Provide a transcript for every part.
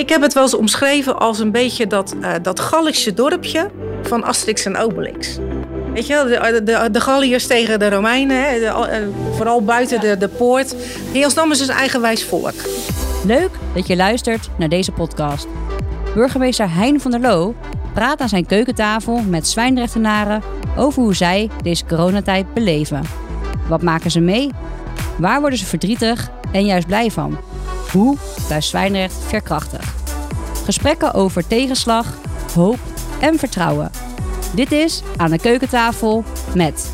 Ik heb het wel eens omschreven als een beetje dat, uh, dat Gallische dorpje van Asterix en Obelix. Weet je wel, de, de, de Galliërs tegen de Romeinen, hè, de, vooral buiten de, de poort. Heelsdam is dus eigenwijs volk. Leuk dat je luistert naar deze podcast. Burgemeester Hein van der Loo praat aan zijn keukentafel met Zwijndrechtenaren over hoe zij deze coronatijd beleven. Wat maken ze mee? Waar worden ze verdrietig en juist blij van? Hoe blijft Zwijndrecht veerkrachtig? Gesprekken over tegenslag, hoop en vertrouwen. Dit is Aan de Keukentafel met...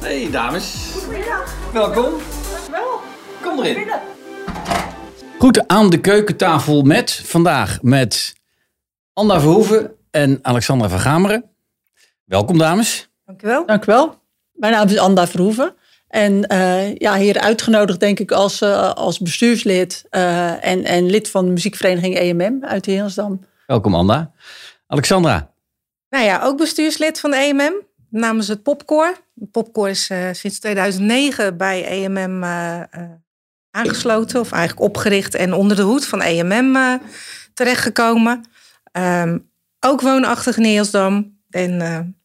Hey dames. Goedemiddag. Welkom. Dankjewel. Kom erin. Goed, aan de keukentafel met vandaag met Anna Verhoeven en Alexandra van Gameren. Welkom dames. Dankjewel. Dank u wel. Mijn naam is Anda Verhoeven. En eh, ja, hier uitgenodigd denk ik als, eh, als bestuurslid eh, en, en lid van de muziekvereniging EMM uit Heelsdam. Welkom Anda. Alexandra. Nou ja, ook bestuurslid van de EMM namens het Popcore. Popcore is sinds 2009 bij EMM aangesloten of eigenlijk opgericht en onder de hoed van EMM terechtgekomen. Um, ook woonachtig in Heelsdam en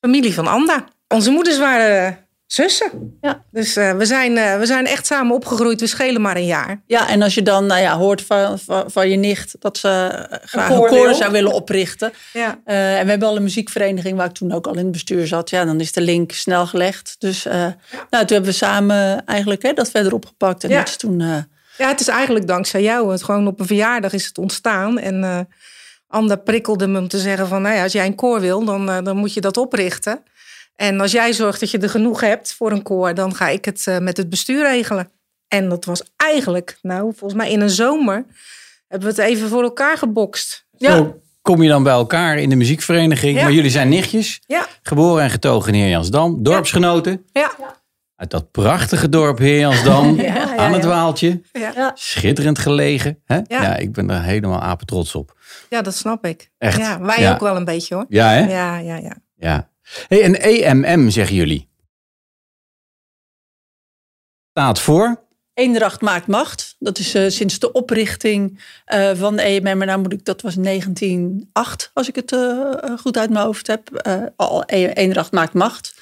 familie van Anda. Onze moeders waren zussen. Ja. Dus uh, we, zijn, uh, we zijn echt samen opgegroeid. We schelen maar een jaar. Ja, en als je dan nou ja, hoort van, van, van je nicht dat ze eh, graag een, koor zou willen oprichten. Ja. Uh, en we hebben al een muziekvereniging waar ik toen ook al in het bestuur zat. Ja, dan is de link snel gelegd. Dus nou, toen hebben we samen eigenlijk hè, dat verder opgepakt. En ja. dat is toen... ja, het is eigenlijk dankzij jou. Het gewoon op een verjaardag is het ontstaan. En Anda prikkelde me om te zeggen van... Nou ja, als jij een koor wil, dan, dan moet je dat oprichten. En als jij zorgt dat je er genoeg hebt voor een koor, dan ga ik het uh, met het bestuur regelen. En dat was eigenlijk, nou, volgens mij in een zomer hebben we het even voor elkaar gebokst. Ja. Zo kom je dan bij elkaar in de muziekvereniging. Ja. Maar jullie zijn nichtjes, ja. geboren en getogen in Heerjansdam, dorpsgenoten. Ja. Uit dat prachtige dorp Heerjansdam, ja, aan het Waaltje. Schitterend gelegen. Hè? Ja. ik ben er helemaal apen trots op. Ja, dat snap ik. Echt? Ja, wij ook wel een beetje hoor. Ja, hè? Ja, ja, ja. ja. Hey, en EMM zeggen jullie? Staat voor? Eendracht maakt macht. Dat is uh, sinds de oprichting uh, van de EMM. Maar nou moet ik, dat was 1908, als ik het uh, goed uit mijn hoofd heb. al Eendracht maakt macht.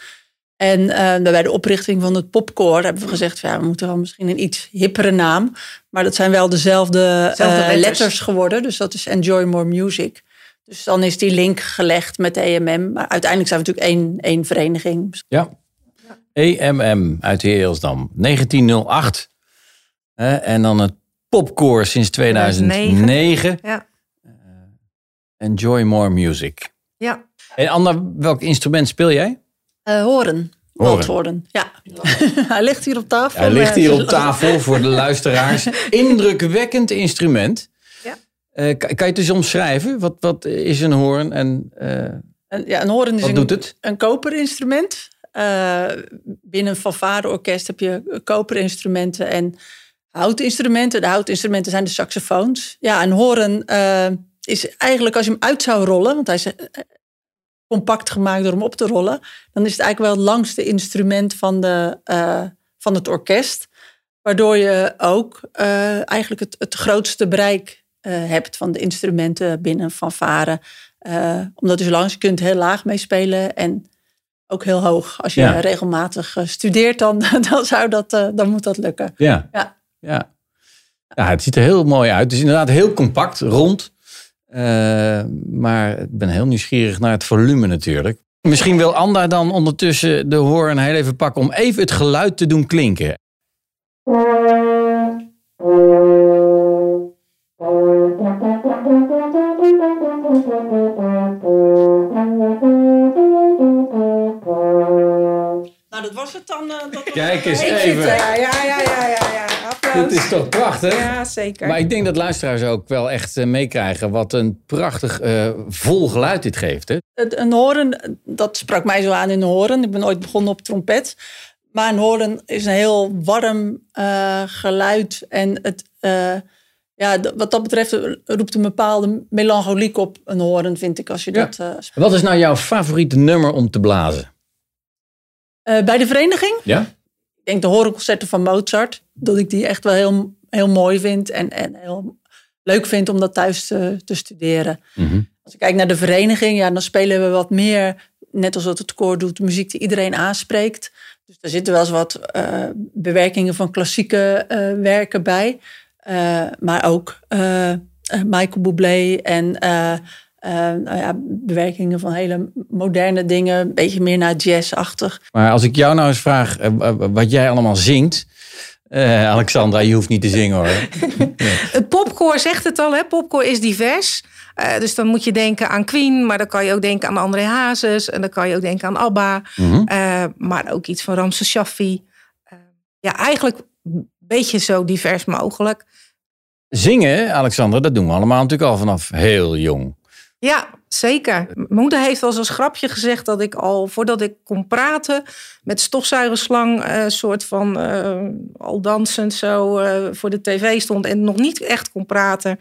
En bij de oprichting van het popcore hebben we gezegd... Ja, we moeten wel misschien een iets hippere naam. Maar dat zijn wel dezelfde letters. letters geworden. Dus dat is Enjoy More Music. Dus dan is die link gelegd met de EMM. Maar uiteindelijk zijn we natuurlijk één, één vereniging. Ja. EMM uit Heelsdam, 1908. en dan het popcore sinds 2009. Ja. Uh, enjoy more music. Ja. En Anna, welk instrument speel jij? Uh, horen. Horen. Ja. Hij ligt hier op tafel. Hij ligt hier op tafel voor de luisteraars. Indrukwekkend instrument. Uh, kan, je het eens omschrijven? Wat, wat is een hoorn en uh, ja, een hoorn is een, doet het? een koperinstrument. Uh, binnen een fanfareorkest heb je koperinstrumenten en houtinstrumenten. De houtinstrumenten zijn de saxofoons. Ja, een hoorn is eigenlijk als je hem uit zou rollen, want hij is compact gemaakt door hem op te rollen, dan is het eigenlijk wel het langste instrument van, de, van het orkest. Waardoor je ook eigenlijk het, het grootste bereik hebt van de instrumenten binnen fanfare. Uh, omdat je zo lang je kunt heel laag meespelen en ook heel hoog. Als je regelmatig uh, studeert, dan, dan, zou dat, dan moet dat lukken. Ja. Ja. ja. ja. het ziet er heel mooi uit. Het is inderdaad heel compact, rond. maar ik ben heel nieuwsgierig naar het volume natuurlijk. Misschien wil Anda dan ondertussen de hoorn heel even pakken om even het geluid te doen klinken. Was het dan. Uh, dat Kijk eens even. Ja, ja, ja, ja, ja. Dit is toch prachtig? Ja, zeker. Maar ik denk dat luisteraars ook wel echt uh, meekrijgen wat een prachtig uh, vol geluid dit geeft. Hè? Het, een horen, dat sprak mij zo aan in een horen. Ik ben ooit begonnen op trompet. Maar een horen is een heel warm geluid. En het ja, wat dat betreft roept een bepaalde melancholiek op een horen, vind ik, als je dat uh, Wat is nou jouw favoriete nummer om te blazen? Uh, bij de vereniging? Ja. denk de horenconcerten van Mozart, dat ik die echt wel heel, heel mooi vind en, en heel leuk vind om dat thuis te, te studeren. Mhm. Als ik kijk naar de vereniging, ja, dan spelen we wat meer, net als wat het koor doet, muziek die iedereen aanspreekt. Dus daar zitten wel eens wat uh, bewerkingen van klassieke uh, werken bij. Maar ook Michael Bublé en nou ja, bewerkingen van hele moderne dingen. Een beetje meer naar jazzachtig. Maar als ik jou nou eens vraag wat jij allemaal zingt. Alexandra, je hoeft niet te zingen hoor. Het popkoor zegt het al, hè? popkoor is divers. Uh, dus dan moet je denken aan Queen, maar dan kan je ook denken aan André Hazes. En dan kan je ook denken aan ABBA. Mm -hmm. uh, maar ook iets van Ramses Shaffi. Uh, ja, eigenlijk een beetje zo divers mogelijk. Zingen, Alexander, dat doen we allemaal natuurlijk al vanaf heel jong. Ja, zeker. Mijn moeder heeft wel als grapje gezegd dat ik al voordat ik kon praten met stofzuigerslang, een soort van al dansend zo voor de tv stond en nog niet echt kon praten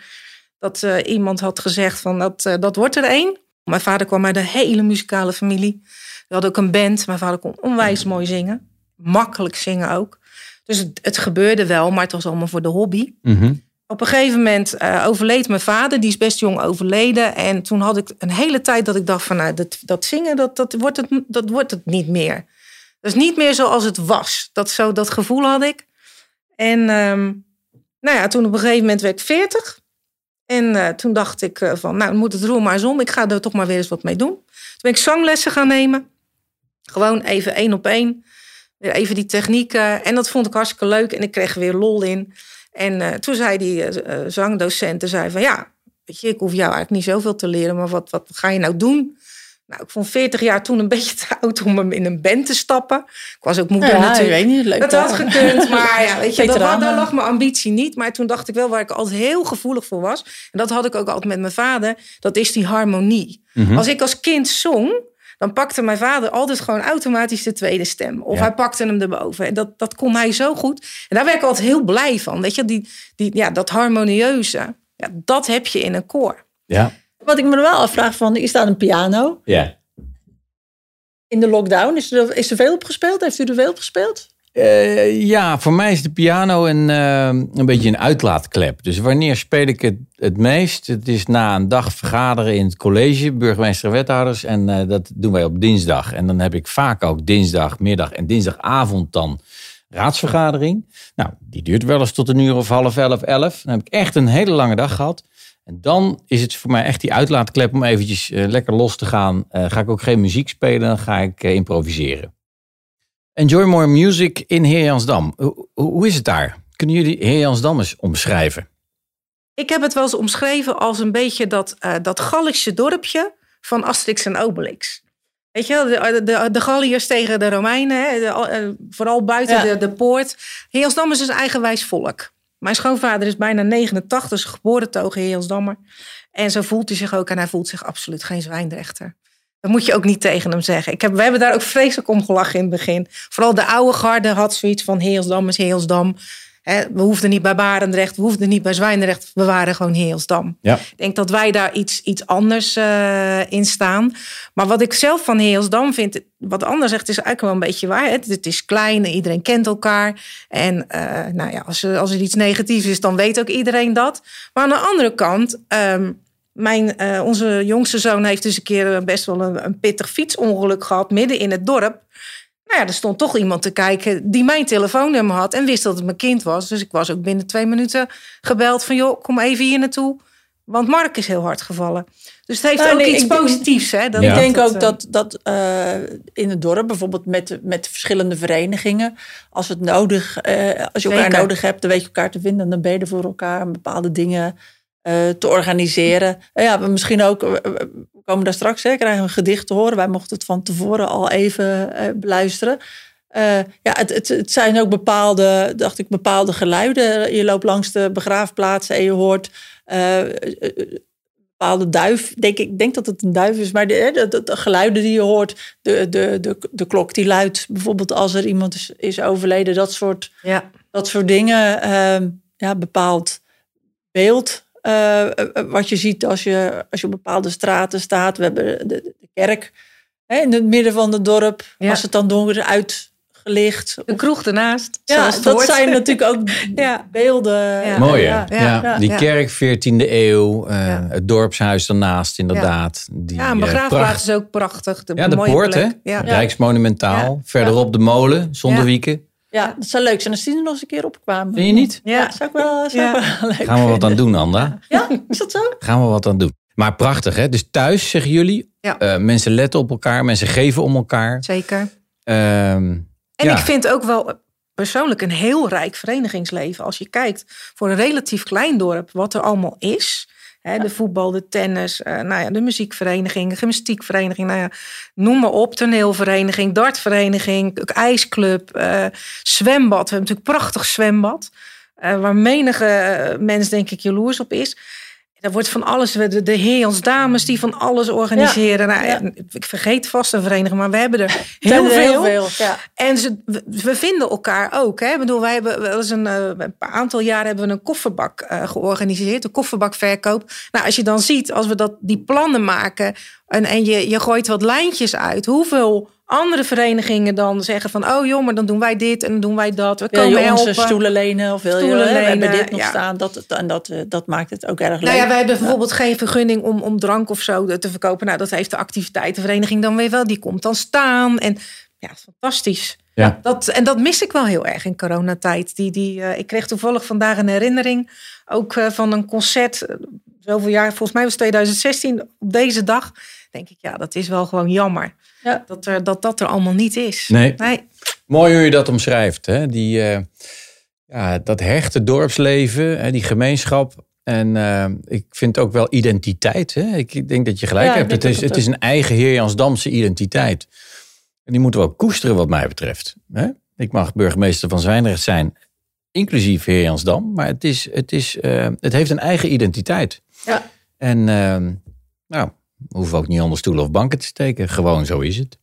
dat iemand had gezegd van dat, dat wordt er één. Mijn vader kwam uit een hele muzikale familie. We hadden ook een band. Mijn vader kon onwijs mooi zingen. Makkelijk zingen ook. Dus het, het gebeurde wel, maar het was allemaal voor de hobby. Mm. Op een gegeven moment uh, overleed mijn vader. Die is best jong overleden. En toen had ik een hele tijd dat ik dacht van... Nou, dat, dat zingen, dat, dat, wordt het, dat wordt het niet meer. Dat is niet meer zoals het was. Dat, zo, dat gevoel had ik. En um, nou ja, toen op een gegeven moment werd ik 40... En uh, toen dacht ik uh, van, nou moet het roer maar eens om. Ik ga er toch maar weer eens wat mee doen. Toen ben ik zanglessen gaan nemen. Gewoon even één op één. Weer even die technieken. En dat vond ik hartstikke leuk. En ik kreeg er weer lol in. En uh, toen zei die zangdocent, zei van ja, weet je, ik hoef jou eigenlijk niet zoveel te leren. Maar wat, wat ga je nou doen? Nou, ik vond 40 jaar toen een beetje te oud om in een band te stappen. Ik was ook moeder ja, natuurlijk. Ik weet niet, leuk dat had gekund, maar ja, weet je, dat, daar lag mijn ambitie niet. Maar toen dacht ik wel waar ik altijd heel gevoelig voor was. En dat had ik ook altijd met mijn vader. Dat is die harmonie. Mhm. Mm -hmm. Als ik als kind zong, dan pakte mijn vader altijd gewoon automatisch de tweede stem. Of Ja. hij pakte hem erboven. En dat, dat kon hij zo goed. En daar werd ik altijd heel blij van. Weet je, die, die, ja, dat harmonieuze. Ja, dat heb je in een koor. Ja. Wat ik me wel afvraag van, is daar een piano Ja. in de lockdown? Is er, is er veel op gespeeld? Heeft u er veel op gespeeld? Eh, ja, voor mij is de piano een, eh, een beetje een uitlaatklep. Dus wanneer speel ik het het meest? Het is na een dag vergaderen in het college, burgemeester en wethouders. En eh, dat doen wij op dinsdag. En dan heb ik vaak ook dinsdagmiddag en dinsdagavond dan raadsvergadering. Nou, die duurt wel eens tot een uur of half elf, elf. Dan heb ik echt een hele lange dag gehad. En dan is het voor mij echt die uitlaatklep om eventjes lekker los te gaan. Ga ik ook geen muziek spelen, dan ga ik improviseren. Enjoy More Music in Heerjansdam. Hoe, hoe is het daar? Kunnen jullie Heerjansdam eens omschrijven? Ik heb het wel eens omschreven als een beetje dat, uh, dat Gallische dorpje van Asterix en Obelix. Weet je wel, de, de, de Galliërs tegen de Romeinen, hè, de, uh, vooral buiten Ja. de, de poort. Heelsdam is een eigenwijs volk. Mijn schoonvader is bijna 89, is geboren togen Heelsdammer. En zo voelt hij zich ook en hij voelt zich absoluut geen zwijnrechter. Dat moet je ook niet tegen hem zeggen. Ik heb, we hebben daar ook vreselijk om gelachen in het begin. Vooral de oude garde had zoiets van Heelsdam is Heelsdam. We hoefden niet bij Barendrecht, we hoefden niet bij Zwijndrecht. We waren gewoon Heelsdam. Ja. Ik denk dat wij daar iets, iets anders uh, in staan. Maar wat ik zelf van Heelsdam vind, wat anders zegt, is eigenlijk wel een beetje waar. Het, het is klein, iedereen kent elkaar. En uh, nou ja, als, er, als er iets negatiefs is, dan weet ook iedereen dat. Maar aan de andere kant... Um, mijn, uh, onze jongste zoon heeft dus een keer best wel een, een, pittig fietsongeluk gehad midden in het dorp. Nou ja, er stond toch iemand te kijken die mijn telefoonnummer had en wist dat het mijn kind was. Dus ik was ook binnen twee minuten gebeld van joh, kom even hier naartoe. Want Mark is heel hard gevallen. Dus het heeft nou, ook nee, iets positiefs. Hè? Dat, ja. Ik denk dat, ook dat, dat uh, in het dorp, bijvoorbeeld met, met verschillende verenigingen, als het nodig, uh, als je elkaar Zeker. nodig hebt, dan weet je elkaar te vinden. Dan ben je er voor elkaar bepaalde dingen te organiseren. Uh, ja, misschien ook, we komen daar straks, hè, krijgen een gedicht te horen. Wij mochten het van tevoren al even uh, beluisteren. ja, het, het, het, zijn ook bepaalde, dacht ik, bepaalde geluiden. Je loopt langs de begraafplaatsen en je hoort bepaalde duif. Denk, ik denk dat het een duif is, maar de, de, de, de geluiden die je hoort, de, de, de, de klok die luidt, bijvoorbeeld als er iemand is, is overleden, dat soort, ja. dat soort dingen. ja, bepaald beeld uh, wat je ziet als je, als je op bepaalde straten staat. We hebben de, de kerk hè, in het midden van het dorp. Ja. Als het dan donker is, licht. De kroeg ernaast. Ja, zoals het dat hoort. zijn natuurlijk ook Ja. beelden. Ja. Mooi hè? Ja. Ja, ja, Die kerk 14e eeuw, eh, Ja. het dorpshuis daarnaast inderdaad. Die, Ja, een eh, begraafplaats pracht- is ook prachtig. De, Ja, de mooie poort hè? plek. Ja. Rijksmonumentaal. Ja. Verderop de molen, zonder Ja. wieken. Ja, dat zou leuk zijn als die er nog eens een keer opkwamen. Vind je niet? Ja, Ja. zou ik wel, zou Ja. wel leuk Gaan we wat aan doen, Anda? Ja, is dat zo? Gaan we wat aan doen. Maar prachtig hè? Dus thuis zeggen jullie, Ja. eh, mensen letten op elkaar, mensen geven om elkaar. Zeker. Ehm, En Ja. ik vind ook wel persoonlijk een heel rijk verenigingsleven. Als je kijkt voor een relatief klein dorp, wat er allemaal is. De voetbal, de tennis, eh, nou ja, de muziekvereniging, de gymnastiekvereniging, nou ja, noem maar op. Toneelvereniging, dartvereniging, ijsclub, eh, zwembad. We hebben natuurlijk een prachtig zwembad. eh, waar menige mens denk ik jaloers op is. Er wordt van alles, de, de heers, dames die van alles organiseren. Nou, ja. Ik vergeet vast een vereniging, maar we hebben er heel veel. Heel veel ja. En ze, we- vinden elkaar ook. Hè? Ik bedoel, wij hebben wel eens een, eh, een aantal jaar hebben we een kofferbak eh, georganiseerd, een kofferbakverkoop. Nou, als je dan ziet, als we dat, die plannen maken en, en je, je gooit wat lijntjes uit, hoeveel andere verenigingen dan zeggen van, oh joh, maar dan doen wij dit en dan doen wij dat. We komen je onze stoelen lenen of wil Stoelen je, hè, we hebben lenen, dit nog ja. staan. Dat, en dat, eh, dat maakt het ook erg leuk. Nou ja, wij hebben bijvoorbeeld geen vergunning om, om drank of zo te verkopen. Nou, dat heeft de activiteitenvereniging dan weer wel. Die komt dan staan. En ja, fantastisch. Ja. Dat, en dat mis ik wel heel erg in coronatijd. Die, die, eh, ik kreeg toevallig vandaag een herinnering. Ook eh, van een concert. Zoveel jaar, volgens mij was het 2016. Op deze dag denk ik, ja, dat is wel gewoon jammer. Ja. Dat, er, dat dat er allemaal niet is. Nee. nee. Mooi hoe je dat omschrijft. Hè? Die, eh, ja, dat hechte dorpsleven, hè, die gemeenschap. En eh, ik vind ook wel identiteit. Hè? Ik denk dat je gelijk Ja, hebt. Het is, het is een eigen Heer Jansdamse identiteit. En die moeten we ook koesteren wat mij betreft. Hè? Ik mag burgemeester van Zwijndrecht zijn, inclusief Heer Jansdam. Maar het, is, het, is, eh, het heeft een eigen identiteit. Ja. En eh, nou, we hoeven ook niet onder stoelen of banken te steken. Gewoon zo is het.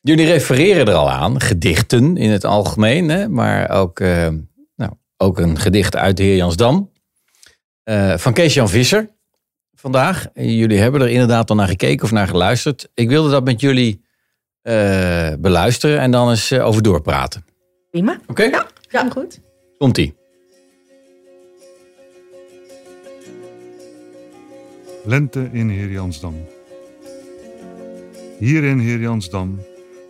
Jullie refereren er al aan, gedichten in het algemeen, hè? maar ook, eh, nou, ook een gedicht uit de heer Jansdam. eh van Kees-Jan Visser vandaag. Jullie hebben er inderdaad al naar gekeken of naar geluisterd. Ik wilde dat met jullie eh, beluisteren en dan eens eh, over doorpraten. Prima. Oké? Ja, ja. goed. Komt-ie. Lente in Heerjansdam. Hier in Heerjansdam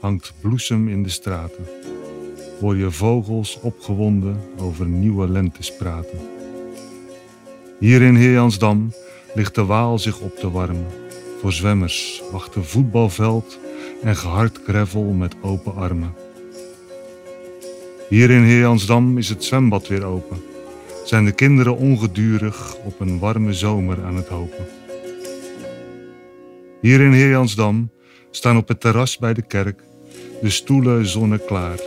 hangt bloesem in de straten. Hoor je vogels opgewonden over nieuwe lentes praten. Hier in Heerjansdam ligt de Waal zich op te warmen. Voor zwemmers wacht een voetbalveld en gehard gravel met open armen. Hier in Heerjansdam is het zwembad weer open. Zijn de kinderen ongedurig op een warme zomer aan het hopen. Hier in Heerjansdam staan op het terras bij de kerk de stoelen zonneklaar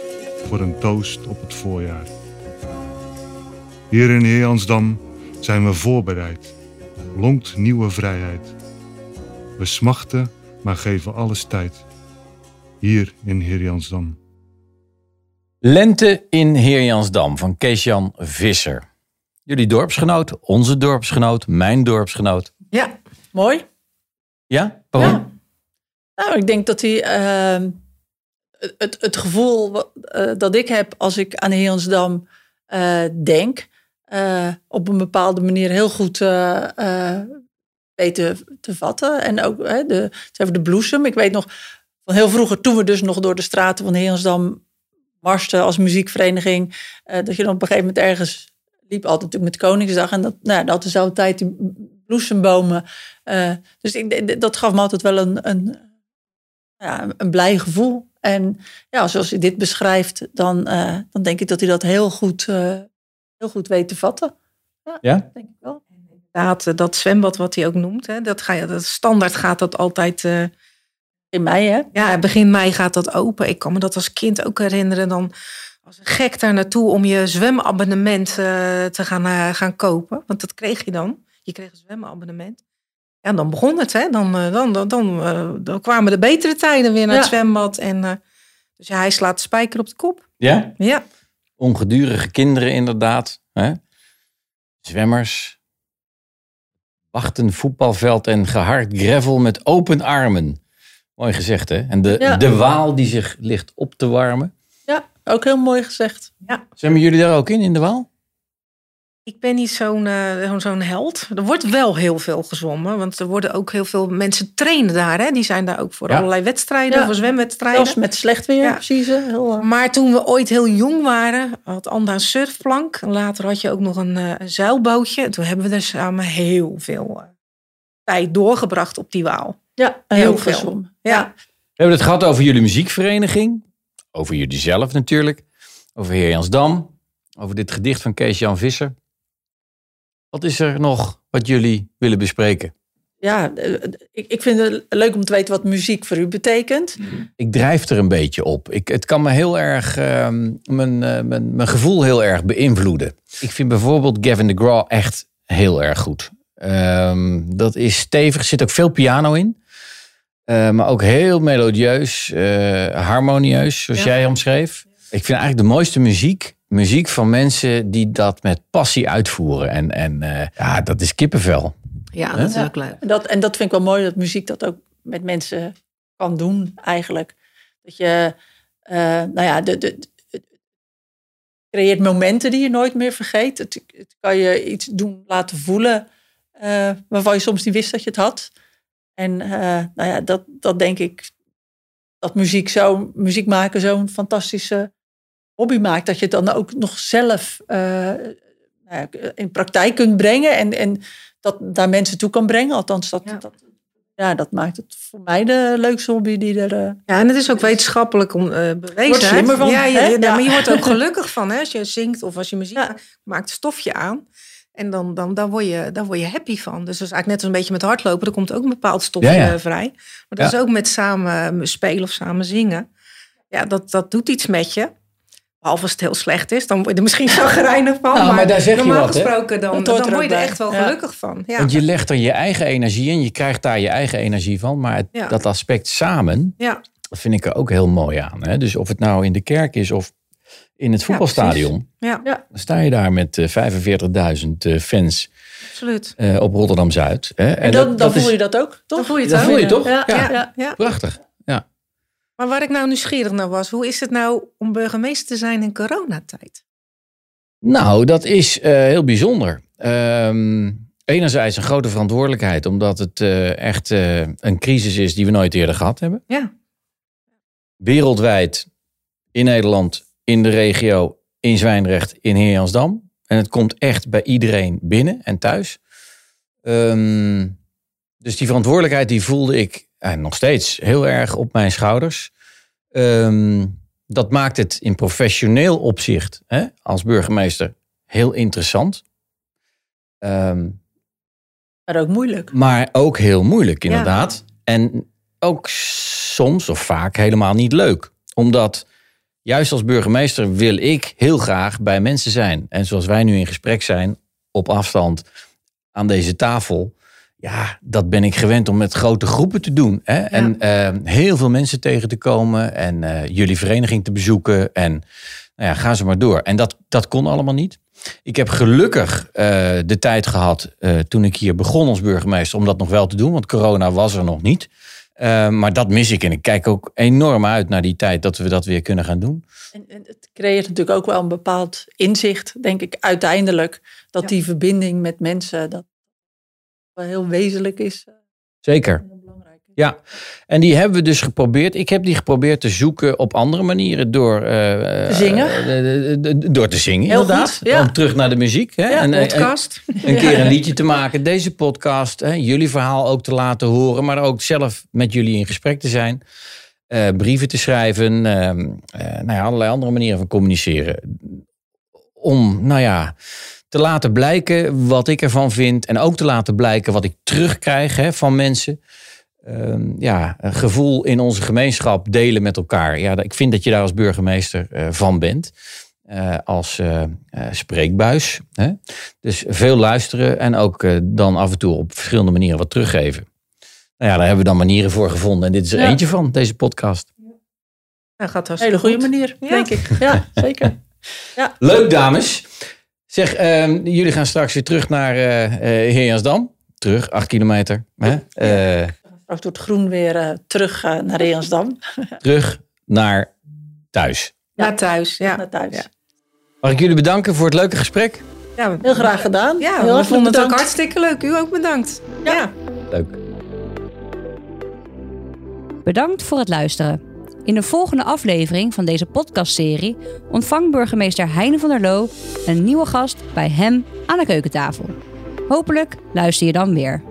voor een toast op het voorjaar. Hier in Heerjansdam zijn we voorbereid, lonkt nieuwe vrijheid. We smachten, maar geven alles tijd. Hier in Heerjansdam. Lente in Heer Jansdam van Kees-Jan Visser. Jullie dorpsgenoot, onze dorpsgenoot, mijn dorpsgenoot. Ja, Mooi. Ja? Waarom? Ja. Nou, ik denk dat hij ehm, het, het gevoel eh, dat ik heb als ik aan Heerensdam eh denk, eh, op een bepaalde manier heel goed eh, weten te vatten. En ook hè, de, over de bloesem. Ik weet nog van heel vroeger, toen we dus nog door de straten van Heerensdam marsten als muziekvereniging, dat je dan op een gegeven moment ergens liep, altijd natuurlijk met Koningsdag. En dat, nou, dat is altijd tijd die bloesembomen. eh, dus ik, dat gaf me altijd wel een, een, ja, een blij gevoel. En ja, zoals hij dit beschrijft, dan, eh, dan denk ik dat hij dat heel goed, eh, heel goed weet te vatten. Ja? Denk ik wel. inderdaad, dat zwembad wat hij ook noemt. Hè, dat ga je, dat standaard gaat dat altijd... eh, In mei, hè? Ja, begin mei gaat dat open. Ik kan me dat als kind ook herinneren. Dan was een gek daar naartoe om je zwemabonnement eh, te gaan, gaan kopen. Want dat kreeg je dan. Je kreeg een zwemabonnement. Ja, en dan begon het. Hè? Dan, eh, dan, dan, dan, eh, dan kwamen de betere tijden weer naar het Ja. zwembad. En, eh, dus ja, hij slaat de spijker op de kop. Ja? Ja, Ongedurige kinderen inderdaad. Hè? Zwemmers. Wachten voetbalveld en gehard gravel met open armen. Mooi gezegd hè? En de, Ja. de waal die zich ligt op te warmen. Ja. ook heel mooi gezegd. Zijn jullie daar ook in, in de Waal? Ik ben niet zo'n eh, zo'n held. Er wordt wel heel veel gezwommen. Want er worden ook heel veel mensen trainen daar. Hè? Die zijn daar ook voor Ja. allerlei wedstrijden, Ja. voor zwemwedstrijden. Zelfs met slecht weer, Ja. precies. hè, Heel, eh, Maar toen we ooit heel jong waren, had Anda een surfplank. En later had je ook nog een, eh, een zeilbootje. En toen hebben we er samen heel veel eh, tijd doorgebracht op die waal. ja, Heel heel veel. Ja. We hebben het gehad over jullie muziekvereniging. Over jullie zelf natuurlijk. Over Heer Jansdam. Over dit gedicht van Kees-Jan Visser. Wat is er nog wat jullie willen bespreken? Ja, eh, ik, vind het leuk om te weten wat muziek voor u betekent. Ik drijf er een beetje op. Ik, het kan me heel erg, ehm, mijn, eh, mijn, mijn gevoel heel erg beïnvloeden. Ik vind bijvoorbeeld Gavin DeGraw echt heel erg goed. Ehm, dat is stevig, er zit ook veel piano in. Eh, maar ook heel melodieus, harmonieus, zoals Ja. jij omschreef. Ik vind eigenlijk de mooiste muziek, muziek van mensen die dat met passie uitvoeren. En, en eh, ja, dat is kippenvel. Ja, dat is ook leuk. En dat, en dat vind ik wel mooi dat muziek dat ook met mensen kan doen, eigenlijk. Dat je, eh, nou ja, de, de, het creëert momenten die je nooit meer vergeet. Het, het kan je iets doen laten voelen eh, waarvan je soms niet wist dat je het had. En eh, nou ja, dat, dat denk ik, dat muziek, zo, muziek maken zo'n fantastische hobby maakt. Dat je het dan ook nog zelf eh, nou ja, in praktijk kunt brengen. En, en dat daar mensen toe kan brengen. Althans, dat, Ja. dat, ja, dat maakt het voor mij de leukste hobby die er... eh, Ja, en het is ook wetenschappelijk om, eh bewezen. Wordt slimmer van, ja, maar je wordt er ook gelukkig van. Hè? Als je zingt of als je muziek Ja. maakt, stofje aan. En dan, dan, dan, word je, dan word je happy van. Dus dat is eigenlijk net als een beetje met hardlopen. Er komt ook een bepaald stofje Ja, ja. vrij. Maar dat Ja. is ook met samen spelen of samen zingen. Ja, dat, dat doet iets met je. Behalve als het heel slecht is, dan word je er misschien chagrijnig van. Nou, maar daar zeg je normaal wat, hè? gesproken, dan, dan word je er bij. echt wel Ja. gelukkig van. Ja. Want je legt er je eigen energie in, je krijgt daar je eigen energie van. Maar het- Ja. dat aspect samen, ja. dat vind ik er ook heel mooi aan. Hè? Dus of het nou in de kerk is of in het voetbalstadion. Ja, dan sta je daar met eh, 45.000 eh, fans absoluut. eh, op Rotterdam-Zuid. hè. en dan, dan voel is je dat ook, toch? Dan voel je het Dat ook. voel je toch? Ja, Ja. ja. ja. Ja. prachtig. Maar waar ik nou nieuwsgierig naar was, hoe is het nou om burgemeester te zijn in coronatijd? Nou, dat is eh, heel bijzonder. Ehm, enerzijds een grote verantwoordelijkheid, omdat het eh, echt eh, een crisis is die we nooit eerder gehad hebben. Ja. Wereldwijd, in Nederland, in de regio, in Zwijndrecht, in Heerjansdam. En het komt echt bij iedereen binnen en thuis. Ehm, dus die verantwoordelijkheid die voelde ik en nog steeds heel erg op mijn schouders. Ehm, dat maakt het in professioneel opzicht hè, als burgemeester heel interessant. Ehm, Maar ook moeilijk. maar ook heel moeilijk, Ja. inderdaad. En ook soms of vaak helemaal niet leuk. Omdat juist als burgemeester wil ik heel graag bij mensen zijn. En zoals wij nu in gesprek zijn, op afstand aan deze tafel. Ja, dat ben ik gewend om met grote groepen te doen. Hè? En eh, heel veel mensen tegen te komen. En eh, jullie vereniging te bezoeken. En nou ja, ga ze maar door. En dat, dat kon allemaal niet. Ik heb gelukkig eh, de tijd gehad eh, toen ik hier begon als burgemeester om dat nog wel te doen, want corona was er nog niet. Eh, maar dat mis ik en ik kijk ook enorm uit naar die tijd dat we dat weer kunnen gaan doen. En, en het creëert natuurlijk ook wel een bepaald inzicht, denk ik, uiteindelijk. Dat Ja. die verbinding met mensen, dat heel wezenlijk is. eh, Zeker. Ja, en die hebben we dus geprobeerd. Ik heb die geprobeerd te zoeken op andere manieren door eh, Te zingen? eh, eh, eh, door te zingen, Heel inderdaad. goed, ja. Om terug naar de muziek. Hè? Ja, en, Podcast. een keer een liedje te maken, deze podcast, hè, jullie verhaal ook te laten horen, maar ook zelf met jullie in gesprek te zijn, brieven te schrijven, ehm, eh, nou ja, allerlei andere manieren van communiceren. Om, nou ja, te laten blijken wat ik ervan vind en ook te laten blijken wat ik terugkrijg hè, van mensen. Ehm, ja, een gevoel in onze gemeenschap delen met elkaar. Ja, ik vind dat je daar als burgemeester eh, van bent. Eh, als eh, spreekbuis. Hè? Dus veel luisteren en ook dan af en toe op verschillende manieren wat teruggeven. Nou ja, daar hebben we dan manieren voor gevonden. En dit is er Ja. eentje van, deze podcast. Nou, gaat Een hele goede manier, Ja. denk ik. Ja, zeker. Leuk, dames. Zeg, ehm, jullie gaan straks weer terug naar eh eh, Heerjansdam. Terug, acht kilometer. Hè? Eh, Straks door het groen weer terug naar Reensdam. terug naar thuis. Naar thuis, ja. Naar thuis. Ja. Mag ik jullie bedanken voor het leuke gesprek? Ja, Heel graag gedaan. Ja, Heel we vonden het ook hartstikke leuk. U ook bedankt. Ja. ja. Leuk. Bedankt voor het luisteren. In de volgende aflevering van deze podcastserie ontvangt burgemeester Heine van der Loo een nieuwe gast bij hem aan de keukentafel. Hopelijk luister je dan weer.